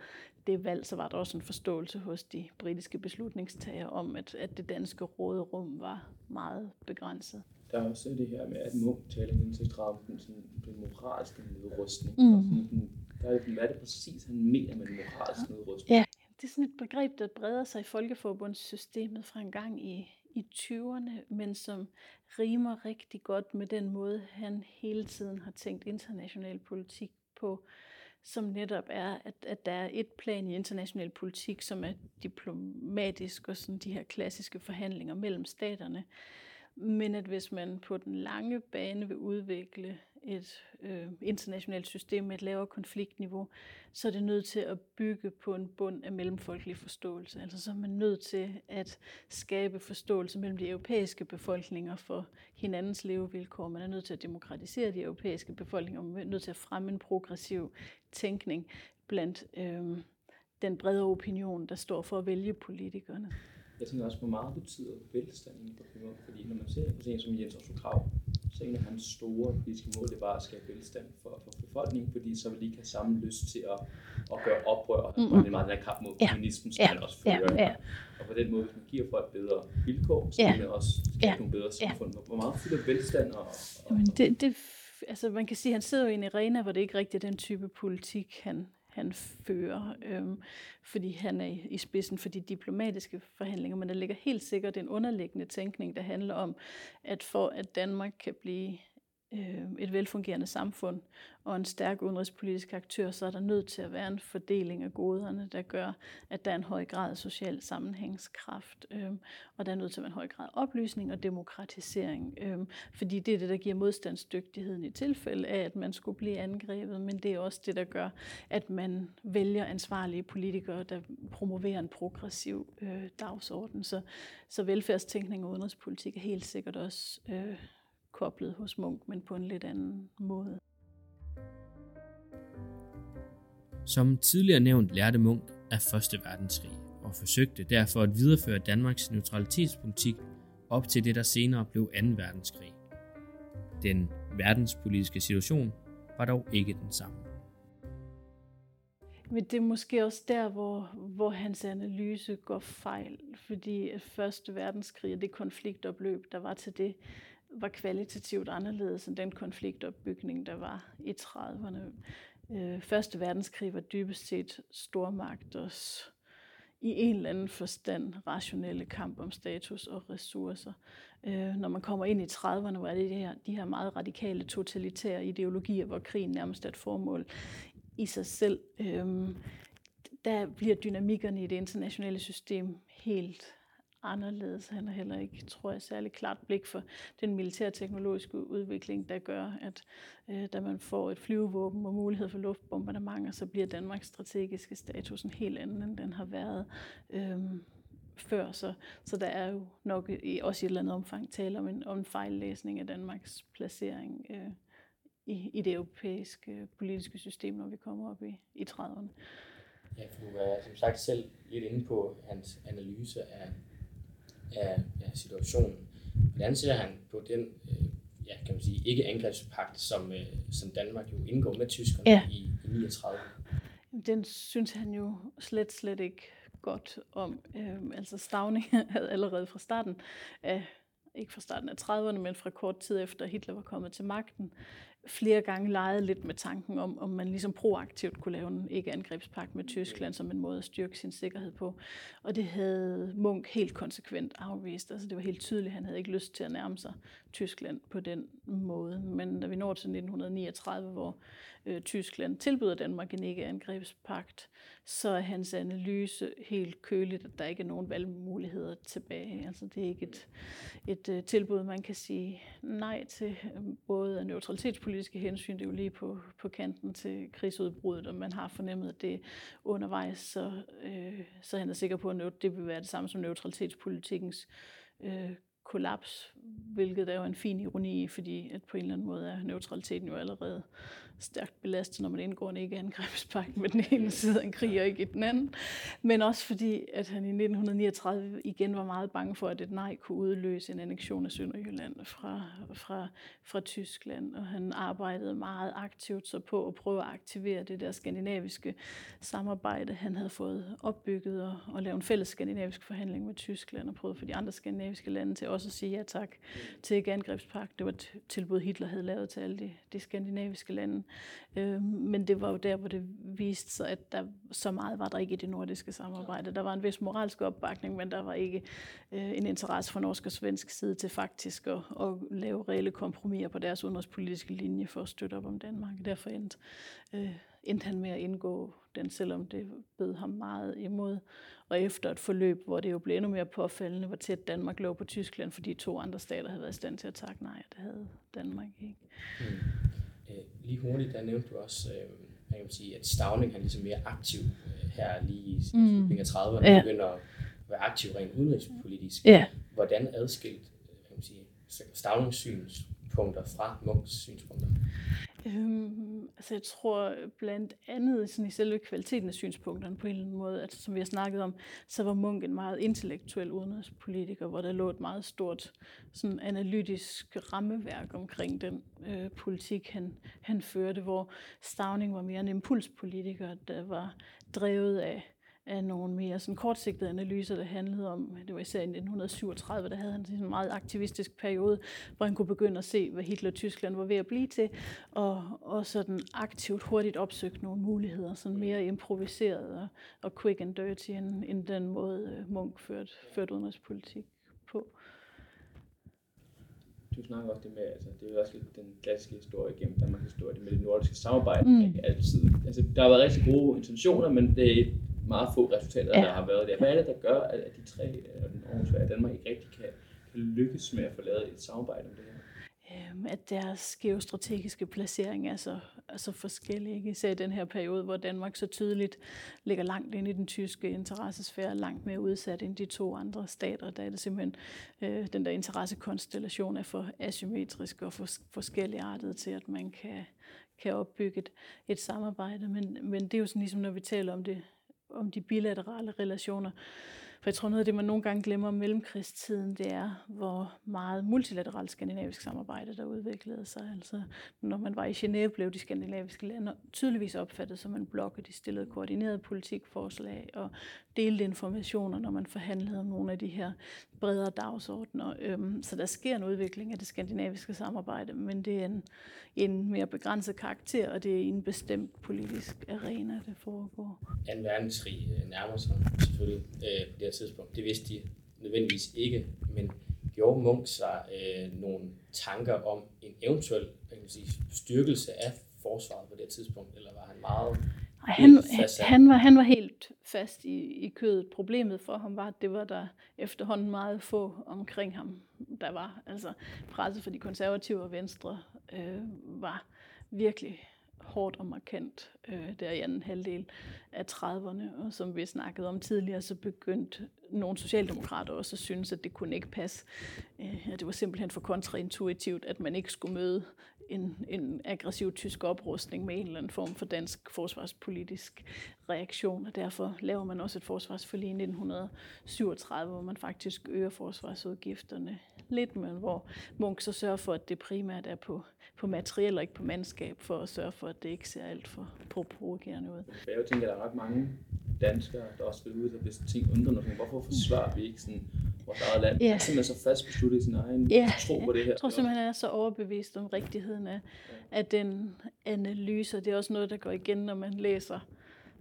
Speaker 3: det valg, så var der også en forståelse hos de britiske beslutningstagere om, at, at det danske råderum var meget begrænset
Speaker 4: der er også det her med, at Munk taler ind til den, sådan, den moralske nedrustning. Mm. Og sådan, der er, hvad er det præcis, han mener med den moralske nedrustning?
Speaker 3: Ja, det er sådan et begreb, der breder sig i Folkeforbundssystemet fra en gang i, i 20'erne, men som rimer rigtig godt med den måde, han hele tiden har tænkt international politik på, som netop er, at, at der er et plan i international politik, som er diplomatisk og sådan de her klassiske forhandlinger mellem staterne, men at hvis man på den lange bane vil udvikle et øh, internationalt system med et lavere konfliktniveau, så er det nødt til at bygge på en bund af mellemfolkelig forståelse. Altså så er man nødt til at skabe forståelse mellem de europæiske befolkninger for hinandens levevilkår. Man er nødt til at demokratisere de europæiske befolkninger. Man er nødt til at fremme en progressiv tænkning blandt øh, den brede opinion, der står for at vælge politikerne
Speaker 4: jeg tænker også, hvor meget betyder velstanden på klimaet? Fordi når man ser på en som Jens Otto Krav, så en af hans store politiske mål, det var at skabe velstand for, for befolkningen, fordi så vil de ikke have samme lyst til at, at gøre oprør, og det er meget den her kamp mod ja. kommunismen, som ja. man også fører. Ja. Ja. Og på den måde, hvis man giver folk bedre vilkår, så ja. vil det også skabe ja. nogle bedre samfund. Ja. Hvor meget fylder velstand og... og
Speaker 3: Jamen det, det, altså man kan sige, at han sidder jo i en arena, hvor det ikke rigtig er den type politik, han, han fører, øhm, fordi han er i spidsen for de diplomatiske forhandlinger, men der ligger helt sikkert en underliggende tænkning, der handler om, at for at Danmark kan blive øh, et velfungerende samfund og en stærk udenrigspolitisk aktør, så er der nødt til at være en fordeling af goderne, der gør, at der er en høj grad af social sammenhængskraft, øh, og der er nødt til at være en høj grad af oplysning og demokratisering, øh, fordi det er det, der giver modstandsdygtigheden i tilfælde af, at man skulle blive angrebet, men det er også det, der gør, at man vælger ansvarlige politikere, der promoverer en progressiv øh, dagsorden. Så, så velfærdstænkning og udenrigspolitik er helt sikkert også øh, koblet hos Munk, men på en lidt anden måde.
Speaker 2: Som tidligere nævnt lærte Munk af Første Verdenskrig og forsøgte derfor at videreføre Danmarks neutralitetspolitik op til det, der senere blev 2. verdenskrig. Den verdenspolitiske situation var dog ikke den samme.
Speaker 3: Men det er måske også der, hvor, hvor hans analyse går fejl, fordi Første Verdenskrig og det konfliktopløb, der var til det, var kvalitativt anderledes end den konfliktopbygning, der var i 30'erne. Øh, Første verdenskrig var dybest set stormagters i en eller anden forstand rationelle kamp om status og ressourcer. Øh, når man kommer ind i 30'erne, var det de her, de her meget radikale totalitære ideologier, hvor krigen nærmest er et formål i sig selv. Øh, der bliver dynamikkerne i det internationale system helt anderledes. Han har heller ikke, tror jeg, særlig klart blik for den militærteknologiske udvikling, der gør, at øh, da man får et flyvevåben og mulighed for luftbombardementer, så bliver Danmarks strategiske status en helt anden, end den har været øh, før. Så, så der er jo nok i, også i et eller andet omfang tale om en, om en fejllæsning af Danmarks placering øh, i, i det europæiske øh, politiske system, når vi kommer op i, i 30'erne.
Speaker 2: Ja, for du er som sagt selv lidt inde på hans analyse af af, af situationen. Hvordan ser han på den øh, ja, kan man sige, ikke angrebspagt, som, øh, som Danmark jo indgår med tyskerne ja. i, i 39?
Speaker 3: Den synes han jo slet, slet ikke godt om. Øhm, altså Stavning (laughs) havde allerede fra starten af, ikke fra starten af 30'erne, men fra kort tid efter Hitler var kommet til magten, flere gange leget lidt med tanken om, om man ligesom proaktivt kunne lave en ikke-angrebspagt med Tyskland som en måde at styrke sin sikkerhed på. Og det havde Munk helt konsekvent afvist. Altså det var helt tydeligt, at han havde ikke lyst til at nærme sig Tyskland på den måde. Men da vi når til 1939, hvor øh, Tyskland tilbyder Danmark en ikke-angrebspagt, så er hans analyse helt køligt, at der ikke er nogen valgmuligheder tilbage. Altså det er ikke et, et øh, tilbud, man kan sige nej til, både af neutralitetspolitiske hensyn, det er jo lige på, på kanten til krigsudbruddet, og man har fornemmet, at det undervejs, så, øh, så han er sikker på, at det vil være det samme som neutralitetspolitikkens øh, kollaps, hvilket er jo en fin ironi, fordi at på en eller anden måde er neutraliteten jo allerede stærkt belastet, når man indgår en ikke-angrebspagt med den ene side af en krig og ikke i den anden. Men også fordi, at han i 1939 igen var meget bange for, at et nej kunne udløse en annektion af Sønderjylland fra, fra, fra Tyskland. Og han arbejdede meget aktivt så på at prøve at aktivere det der skandinaviske samarbejde, han havde fået opbygget og, og lave en fælles skandinavisk forhandling med Tyskland og prøve for de andre skandinaviske lande til også at sige ja tak til ikke-angrebspagt. Det var et tilbud, Hitler havde lavet til alle de, de skandinaviske lande. Øh, men det var jo der, hvor det viste sig, at der så meget var der ikke i det nordiske samarbejde. Der var en vis moralsk opbakning, men der var ikke øh, en interesse fra norsk og svensk side til faktisk at, at lave reelle kompromiser på deres udenrigspolitiske linje for at støtte op om Danmark. Derfor endte, øh, endte han med at indgå den, selvom det bød ham meget imod. Og efter et forløb, hvor det jo blev endnu mere påfaldende, hvor tæt Danmark lå på Tyskland, fordi to andre stater havde været i stand til at takke nej, det havde Danmark ikke. Mm.
Speaker 2: Øh, lige hurtigt, der nævnte du også, øh, man kan sige, at Stavning er ligesom mere aktiv øh, her lige i mm. slutningen af 30'erne, ja. begynder at være aktiv rent udenrigspolitisk. Ja. Hvordan adskilt kan man sige, Stavnings synspunkter fra Munks synspunkter?
Speaker 3: Øhm, Altså jeg tror blandt andet sådan i selve kvaliteten af synspunkterne på en eller anden måde, at som vi har snakket om, så var Munk en meget intellektuel udenrigspolitiker, hvor der lå et meget stort sådan analytisk rammeværk omkring den øh, politik, han, han førte, hvor Stavning var mere en impulspolitiker, der var drevet af af nogle mere sådan kortsigtede analyser, der handlede om, det var især i 1937, der havde han sådan en meget aktivistisk periode, hvor han kunne begynde at se, hvad Hitler og Tyskland var ved at blive til, og, og sådan aktivt hurtigt opsøgte nogle muligheder, sådan mere improviseret og, og quick and dirty, end, end den måde øh, Munk førte, førte udenrigspolitik på.
Speaker 4: Du snakker også det med, altså det er jo også lidt den klassiske historie gennem Danmarks historie, det med det nordiske samarbejde, mm. altid. Altså, der har været rigtig gode intentioner, men det meget få resultater, ja. der har været der. Hvad er det, der gør, at de tre Aarhus og Danmark ikke rigtig kan, kan lykkes med at få lavet et samarbejde om det her?
Speaker 3: Øhm, at deres geostrategiske placering er så, er så forskellig. Ikke? Især i den her periode, hvor Danmark så tydeligt ligger langt ind i den tyske interessesfære, langt mere udsat end de to andre stater. Der er det simpelthen, øh, den der interessekonstellation er for asymmetrisk og for forskelligartet til, at man kan, kan opbygge et, et samarbejde. Men, men det er jo sådan ligesom, når vi taler om det om de bilaterale relationer. For jeg tror, noget af det, man nogle gange glemmer om mellemkrigstiden, det er, hvor meget multilateralt skandinavisk samarbejde, der udviklede sig. Altså, når man var i Genève, blev de skandinaviske lande tydeligvis opfattet som en blok, og de stillede koordineret politikforslag og delte informationer, når man forhandlede om nogle af de her bredere dagsordner. Øhm, så der sker en udvikling af det skandinaviske samarbejde, men det er en, en mere begrænset karakter, og det er i en bestemt politisk arena, det foregår.
Speaker 2: 2. verdenskrig øh, nærmer sig selvfølgelig øh, på det her tidspunkt. Det vidste de nødvendigvis ikke, men gjorde Munk sig øh, nogle tanker om en eventuel kan man sige, styrkelse af forsvaret på det tidspunkt, eller var han meget
Speaker 3: og han, han, var, han var helt fast i, i kødet. Problemet for ham var, at det var der efterhånden meget få omkring ham, der var. Altså presset for de konservative og venstre øh, var virkelig hårdt og markant øh, der i anden halvdel af 30'erne. Og som vi snakkede om tidligere, så begyndte nogle socialdemokrater også at synes, at det kunne ikke passe. Øh, at det var simpelthen for kontraintuitivt, at man ikke skulle møde en, en aggressiv tysk oprustning med en eller anden form for dansk forsvarspolitisk reaktion, og derfor laver man også et forsvarsforlig i 1937, hvor man faktisk øger forsvarsudgifterne lidt, men hvor Munk så sørger for, at det primært er på, på materiel og ikke på mandskab, for at sørge for, at det ikke ser alt for, provokerende ud.
Speaker 4: Jeg tænker, at der er ret mange danskere, der også vil ud, hvis ting undrer noget. Hvorfor forsvarer vi ikke sådan vores eget land? Ja. Er simpelthen så fast besluttet i sin egen ja. tro på det her.
Speaker 3: Jeg tror simpelthen, han er så overbevist om rigtigheden af, ja. af den analyse. Det er også noget, der går igen, når man læser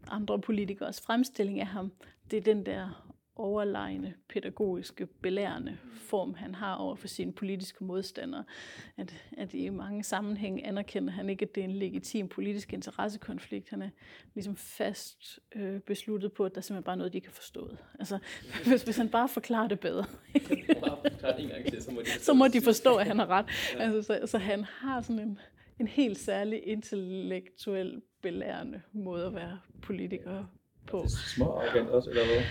Speaker 3: andre politikers fremstilling af ham. Det er den der overlegne pædagogiske, belærende form, han har over for sine politiske modstandere. At, at i mange sammenhænge anerkender han ikke, at det er en legitim politisk interessekonflikt. Han er ligesom fast øh, besluttet på, at der er simpelthen bare noget, de kan forstå. Altså, (laughs) hvis, hvis han bare forklarer det bedre, (laughs) så må de forstå, at han har ret. Altså, så, så han har sådan en, en helt særlig intellektuel, belærende måde at være politiker på. Det
Speaker 4: er små også, eller hvad?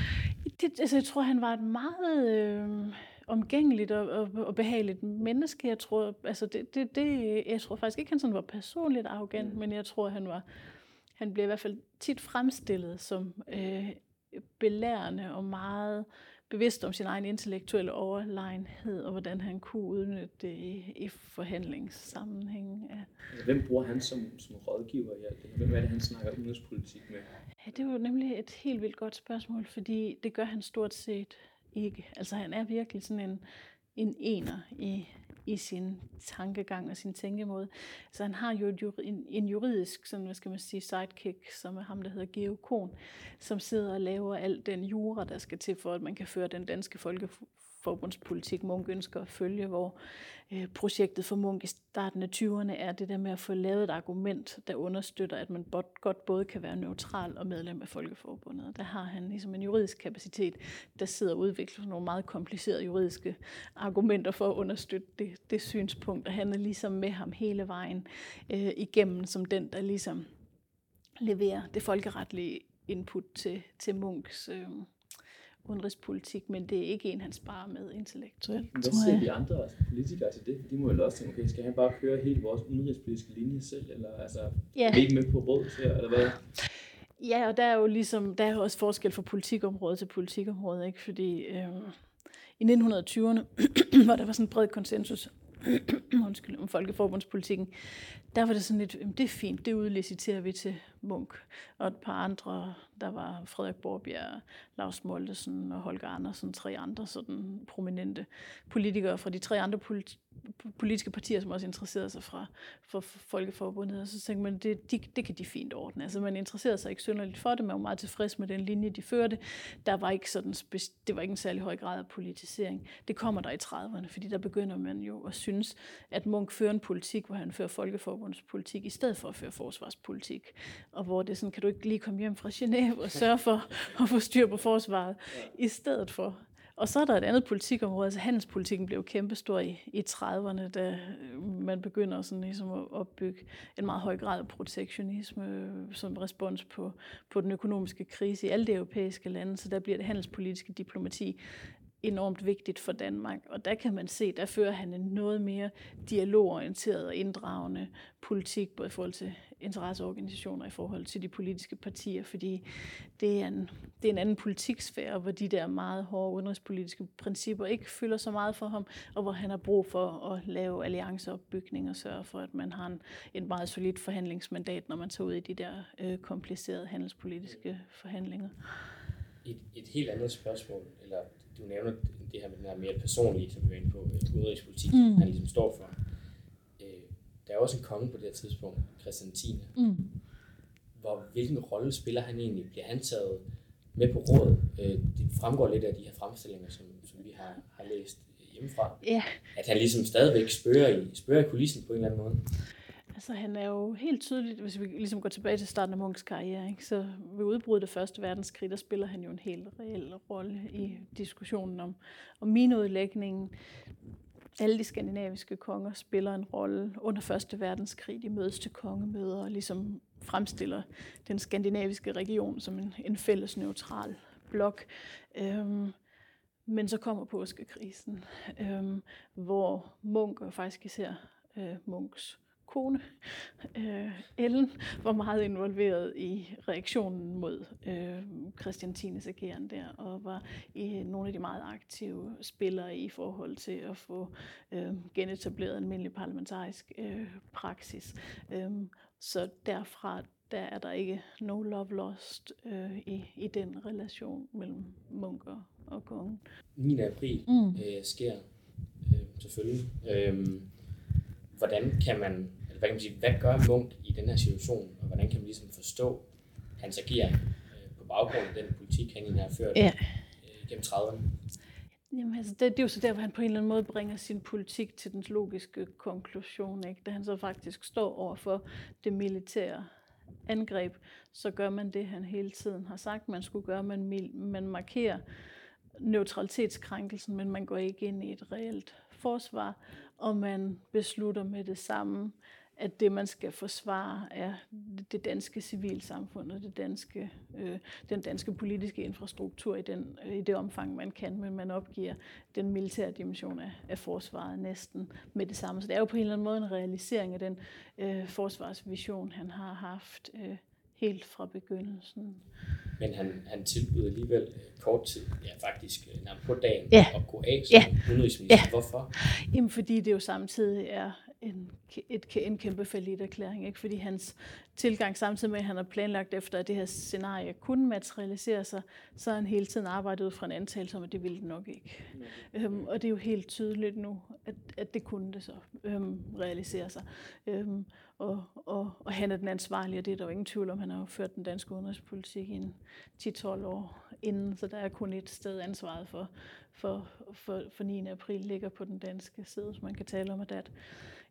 Speaker 3: Det, altså, jeg tror, han var et meget øh, omgængeligt og, og, og behageligt menneske. Jeg tror, altså, det, det, det, jeg tror faktisk ikke, han sådan var personligt arrogant, mm. men jeg tror, han var han blev i hvert fald tit fremstillet som øh, belærende og meget bevidst om sin egen intellektuelle overlegenhed, og hvordan han kunne udnytte det i, i forhandlingssammenhæng. Ja.
Speaker 4: Altså, hvem bruger han som, som rådgiver i alt det Hvem er det, han snakker udenrigspolitik med?
Speaker 3: Ja, det var nemlig et helt vildt godt spørgsmål, fordi det gør han stort set ikke. Altså han er virkelig sådan en, en ener i, i sin tankegang og sin tænkemåde. Så han har jo en, juridisk, sådan, hvad skal man sige, sidekick, som er ham, der hedder Geo Kohn, som sidder og laver al den jura, der skal til for, at man kan føre den danske folke, forbundspolitik, Munk ønsker at følge, hvor øh, projektet for Munk i starten af 20'erne er det der med at få lavet et argument, der understøtter, at man godt både kan være neutral og medlem af Folkeforbundet. Der har han ligesom en juridisk kapacitet, der sidder og udvikler nogle meget komplicerede juridiske argumenter for at understøtte det, det synspunkt, og han er ligesom med ham hele vejen øh, igennem, som den, der ligesom leverer det folkeretlige input til, til Munks øh, udenrigspolitik, men det er ikke en, han sparer med intellektuelt.
Speaker 4: Hvad siger de andre politikere til det? De må jo også tænke, okay, skal han bare køre hele vores udenrigspolitiske linje selv, eller altså, ja. er ikke med på råd til, eller hvad?
Speaker 3: Ja, og der er jo ligesom, der er jo også forskel fra politikområde til politikområde, ikke? Fordi øh, i 1920'erne, (clears throat) hvor der var sådan en bred konsensus (clears throat) undskyld, om folkeforbundspolitikken, der var det sådan lidt, det er fint, det udliciterer vi til Munk. Og et par andre, der var Frederik Borbjerg, Lars Moldesen og Holger Andersen, tre andre sådan prominente politikere fra de tre andre politiske partier, som også interesserede sig fra, for Folkeforbundet. Og så tænkte man, det, de, det kan de fint ordne. Altså man interesserede sig ikke synderligt for det, man var meget tilfreds med den linje, de førte. Der var ikke sådan, det var ikke en særlig høj grad af politisering. Det kommer der i 30'erne, fordi der begynder man jo at synes, at Munk fører en politik, hvor han fører Folkeforbundspolitik, i stedet for at føre forsvarspolitik. Og hvor det er sådan, kan du ikke lige komme hjem fra Genève sørge for at få styr på forsvaret, i stedet for. Og så er der et andet politikområde, altså handelspolitikken blev kæmpestor i, i 30'erne, da man begynder sådan ligesom at opbygge en meget høj grad af protektionisme som respons på, på den økonomiske krise i alle de europæiske lande, så der bliver det handelspolitiske diplomati enormt vigtigt for Danmark. Og der kan man se, der fører han en noget mere dialogorienteret og inddragende politik, både i forhold til interesseorganisationer, i forhold til de politiske partier, fordi det er en, det er en anden politiksfære, hvor de der meget hårde udenrigspolitiske principper ikke fylder så meget for ham, og hvor han har brug for at lave allianceopbygning og sørge for, at man har en, en meget solid forhandlingsmandat, når man tager ud i de der øh, komplicerede handelspolitiske forhandlinger.
Speaker 2: Et, et helt andet spørgsmål, eller du nævner det her med den her mere personlige, som vi er inde på, øh, udenrigspolitik, mm. han ligesom står for. Øh, der er også en konge på det her tidspunkt, Christian 10. Mm. Hvor, hvilken rolle spiller han egentlig? Bliver han taget med på råd? Øh, det fremgår lidt af de her fremstillinger, som, som vi har, har læst hjemmefra.
Speaker 3: Ja.
Speaker 2: At han ligesom stadigvæk spørger i, spørger i kulissen på en eller anden måde.
Speaker 3: Altså han er jo helt tydeligt, hvis vi ligesom går tilbage til starten af Munks karriere, ikke? så ved udbruddet af Første Verdenskrig, der spiller han jo en helt reel rolle i diskussionen om, om minudlægningen. Alle de skandinaviske konger spiller en rolle under Første Verdenskrig. De mødes til kongemøder og ligesom fremstiller den skandinaviske region som en, en fælles neutral blok. Øhm, men så kommer påskekrisen, øhm, hvor Munk faktisk især øh, Munks kone, øh, Ellen, var meget involveret i reaktionen mod øh, Christian Tines ageren der, og var i nogle af de meget aktive spillere i forhold til at få øh, genetableret en almindelig parlamentarisk øh, praksis. Øh, så derfra der er der ikke no love lost øh, i, i den relation mellem munker og kongen.
Speaker 2: 9. april mm. øh, sker øh, selvfølgelig. Øh, hvordan kan man hvad kan man sige, hvad gør Munk i den her situation, og hvordan kan man ligesom forstå hans agering øh, på baggrund af den politik, han har ført ja. øh, gennem 30'erne?
Speaker 3: Jamen, altså, det, det er jo så der, hvor han på en eller anden måde bringer sin politik til den logiske konklusion. Ikke? Da han så faktisk står over for det militære angreb, så gør man det, han hele tiden har sagt, man skulle gøre. Man, man markerer neutralitetskrænkelsen, men man går ikke ind i et reelt forsvar, og man beslutter med det samme, at det, man skal forsvare, er det danske civilsamfund og det danske, øh, den danske politiske infrastruktur i, den, øh, i det omfang, man kan, men man opgiver den militære dimension af, af forsvaret næsten med det samme. Så det er jo på en eller anden måde en realisering af den øh, forsvarsvision, han har haft øh, helt fra begyndelsen.
Speaker 2: Men han, han tilbyder alligevel øh, kort tid, ja faktisk øh, nærmest på dagen,
Speaker 3: ja.
Speaker 2: at gå af som ja. udenrigsminister. Ja. Hvorfor?
Speaker 3: Jamen fordi det jo samtidig er en, et, en kæmpe forlit erklæring, ikke? fordi hans tilgang samtidig med, at han har planlagt efter, at det her scenarie kunne materialisere sig, så har han hele tiden arbejdet ud fra en antagelse om, at det ville det nok ikke. Mm. Øhm, og det er jo helt tydeligt nu, at, at det kunne det så øhm, realisere sig. Øhm, og, og, og han er den ansvarlige, og det er der jo ingen tvivl om. Han har jo ført den danske udenrigspolitik i 10-12 år inden, så der er kun et sted ansvaret for, for, for, for 9. april ligger på den danske side, så man kan tale om, at det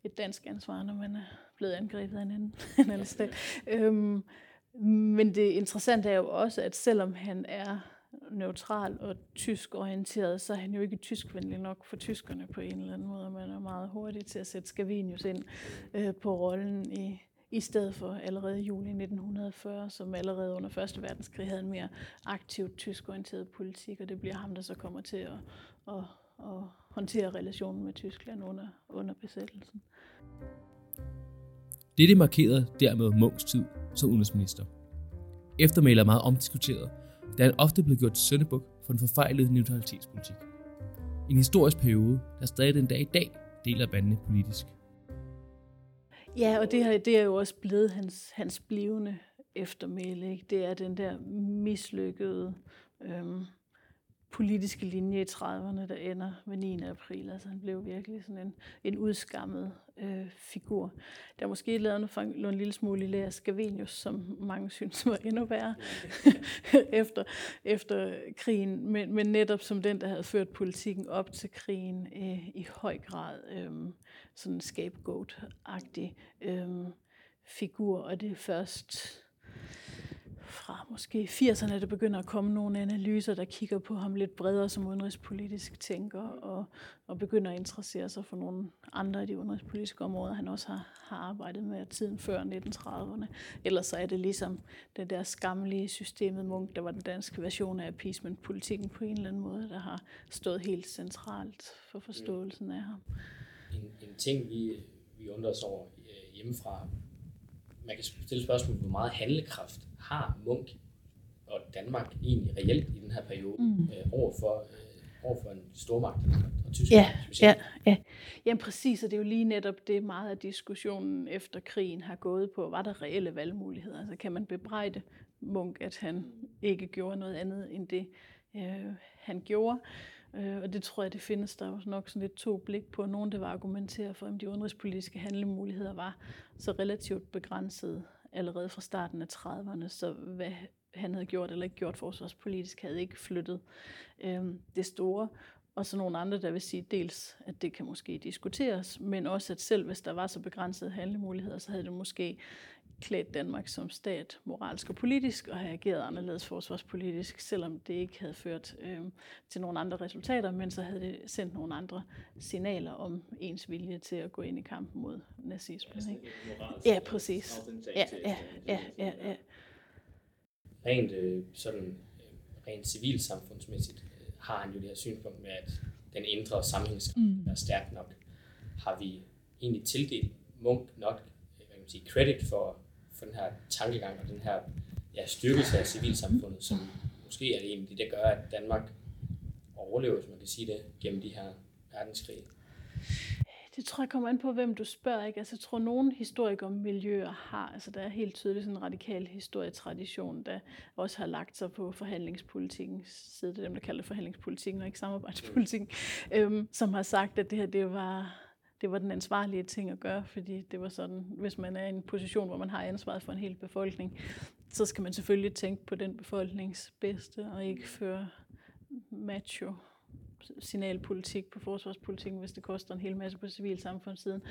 Speaker 3: et, dansk ansvar, når man er blevet angrebet af en anden, (laughs) en anden stat. Øhm, men det interessante er jo også, at selvom han er neutral og tysk orienteret, så er han jo ikke tyskvenlig nok for tyskerne på en eller anden måde. Man er meget hurtig til at sætte Scavenius ind øh, på rollen i, i stedet for allerede i juli 1940, som allerede under Første Verdenskrig havde en mere aktivt tyskorienteret politik, og det bliver ham, der så kommer til at, at, at håndtere relationen med Tyskland under, under besættelsen.
Speaker 5: Dette markerede dermed Munchs tid som udenrigsminister. Eftermælet er meget omdiskuteret, da han ofte blev gjort til søndebuk for den forfejlede neutralitetspolitik. En historisk periode, der stadig den dag i dag deler bandene politisk.
Speaker 3: Ja, og det, her, det er jo også blevet hans, hans blivende eftermæle. Ikke? Det er den der mislykkede øhm, politiske linje i 30'erne, der ender med 9. april. Altså han blev virkelig sådan en, en udskammet øh, figur. Der er måske lavet for en lille smule i Lea Scavenius, som mange synes var endnu værre (laughs) efter, efter krigen, men, men netop som den, der havde ført politikken op til krigen øh, i høj grad øh, sådan en scapegoat-agtig øh, figur, og det er først fra måske 80'erne, der begynder at komme nogle analyser, der kigger på ham lidt bredere som udenrigspolitisk tænker, og, og begynder at interessere sig for nogle andre af de udenrigspolitiske områder, han også har, har arbejdet med tiden før 1930'erne. Ellers så er det ligesom det der skamlige systemet Munk, der var den danske version af appeasement-politikken på en eller anden måde, der har stået helt centralt for forståelsen af ham.
Speaker 2: En, en ting, vi, vi undrer os over øh, hjemmefra, man kan stille spørgsmål, hvor meget handlekraft har Munk og Danmark egentlig reelt i den her periode mm. øh, overfor, øh, overfor en stormagt og Tyskland
Speaker 3: ja, specielt? Ja, ja. Jamen præcis, og det er jo lige netop det meget af diskussionen efter krigen har gået på. Var der reelle valgmuligheder? Altså kan man bebrejde Munk, at han ikke gjorde noget andet end det, øh, han gjorde? Øh, og det tror jeg, det findes der også nok sådan lidt to blik på. Nogen, der var argumentere for, at de udenrigspolitiske handlemuligheder var så relativt begrænsede allerede fra starten af 30'erne, så hvad han havde gjort eller ikke gjort forsvarspolitisk, havde ikke flyttet øh, det store. Og så nogle andre, der vil sige dels, at det kan måske diskuteres, men også at selv hvis der var så begrænsede handlemuligheder, så havde det måske klædt Danmark som stat moralsk og politisk og have ageret anderledes forsvarspolitisk, selvom det ikke havde ført øh, til nogle andre resultater, men så havde det sendt nogle andre signaler om ens vilje til at gå ind i kampen mod nazismen. Ikke? Ja, præcis. Ja, ja, ja, ja, ja.
Speaker 2: Rent øh, sådan øh, rent civilsamfundsmæssigt øh, har han jo det her synspunkt med, at den indre sammenhængskraft mm. er stærk nok. Har vi egentlig tildelt Munk nok sige, credit for for den her tankegang og den her ja, styrkelse af civilsamfundet, som måske er det egentlig det, der gør, at Danmark overlever, hvis man kan sige det, gennem de her verdenskrige.
Speaker 3: Det tror jeg kommer an på, hvem du spørger. Ikke? Altså, jeg tror, nogle historikere miljøer har, altså der er helt tydeligt sådan en radikal historietradition, der også har lagt sig på forhandlingspolitikken side. Det er dem, der kalder det forhandlingspolitikken og ikke samarbejdspolitikken, mm. øhm, som har sagt, at det her det var det var den ansvarlige ting at gøre, fordi det var sådan, hvis man er i en position, hvor man har ansvaret for en hel befolkning, så skal man selvfølgelig tænke på den befolknings bedste, og ikke føre macho signalpolitik på forsvarspolitikken, hvis det koster en hel masse på civilsamfundssiden,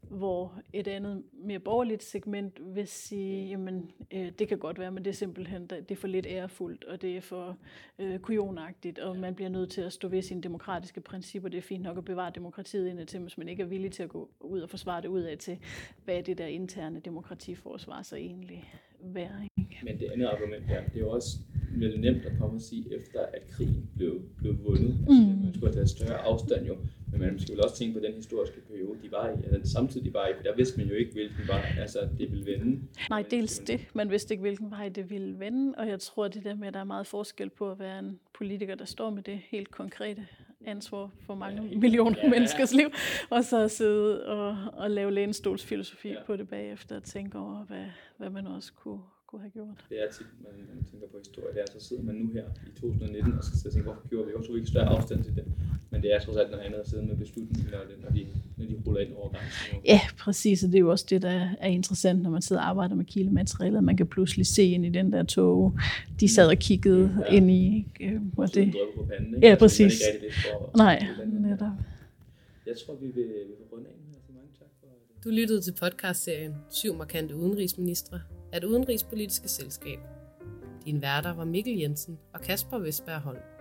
Speaker 3: hvor et andet mere borgerligt segment vil sige, jamen øh, det kan godt være, men det er simpelthen det er for lidt ærefuldt, og det er for øh, kujonagtigt, og man bliver nødt til at stå ved sine demokratiske principper. Det er fint nok at bevare demokratiet indtil, hvis man ikke er villig til at gå ud og forsvare det ud af til, hvad det der interne demokratiforsvar så egentlig værd.
Speaker 4: Men det andet argument her, det er jo også vel nemt at komme og sige, efter at krigen blev, blev vundet. Altså, mm. Man skulle have taget større afstand jo, men man skal vel også tænke på den historiske periode, de var i, altså den samtid, de var i, for der vidste man jo ikke, hvilken vej altså, det ville vende.
Speaker 3: Nej, dels det. Man vidste ikke, hvilken vej det ville vende, og jeg tror, det der med, at der er meget forskel på at være en politiker, der står med det helt konkrete ansvar for mange ja, millioner ja, ja. menneskers liv, og så sidde og, og lave lænestolsfilosofi ja. på det bagefter og tænke over, hvad, hvad man også kunne, kunne have gjort.
Speaker 4: Det er tit, man, man tænker på historie, det er, så sidder man nu her i 2019 og skal tænke, hvorfor gjorde vi også ikke større afstand til det. Men det er trods alt noget andet at sidde med beslutningen, når, det, når, de, når de ruller ind over.
Speaker 3: Ja, præcis, og det er jo også det, der er interessant, når man sidder og arbejder med kildematerialet. Man kan pludselig se ind i den der tog, de sad og kiggede ja. ind i. Øh, hvor det...
Speaker 4: På panden, ikke?
Speaker 3: Ja, præcis.
Speaker 4: Altså, ikke for,
Speaker 3: Nej, netop.
Speaker 4: Jeg tror, vi vil, vi vil runde af. Mange tak for.
Speaker 1: Du lyttede til podcastserien Syv markante udenrigsministre af det udenrigspolitiske selskab. Dine værter var Mikkel Jensen og Kasper Vestberg Holm.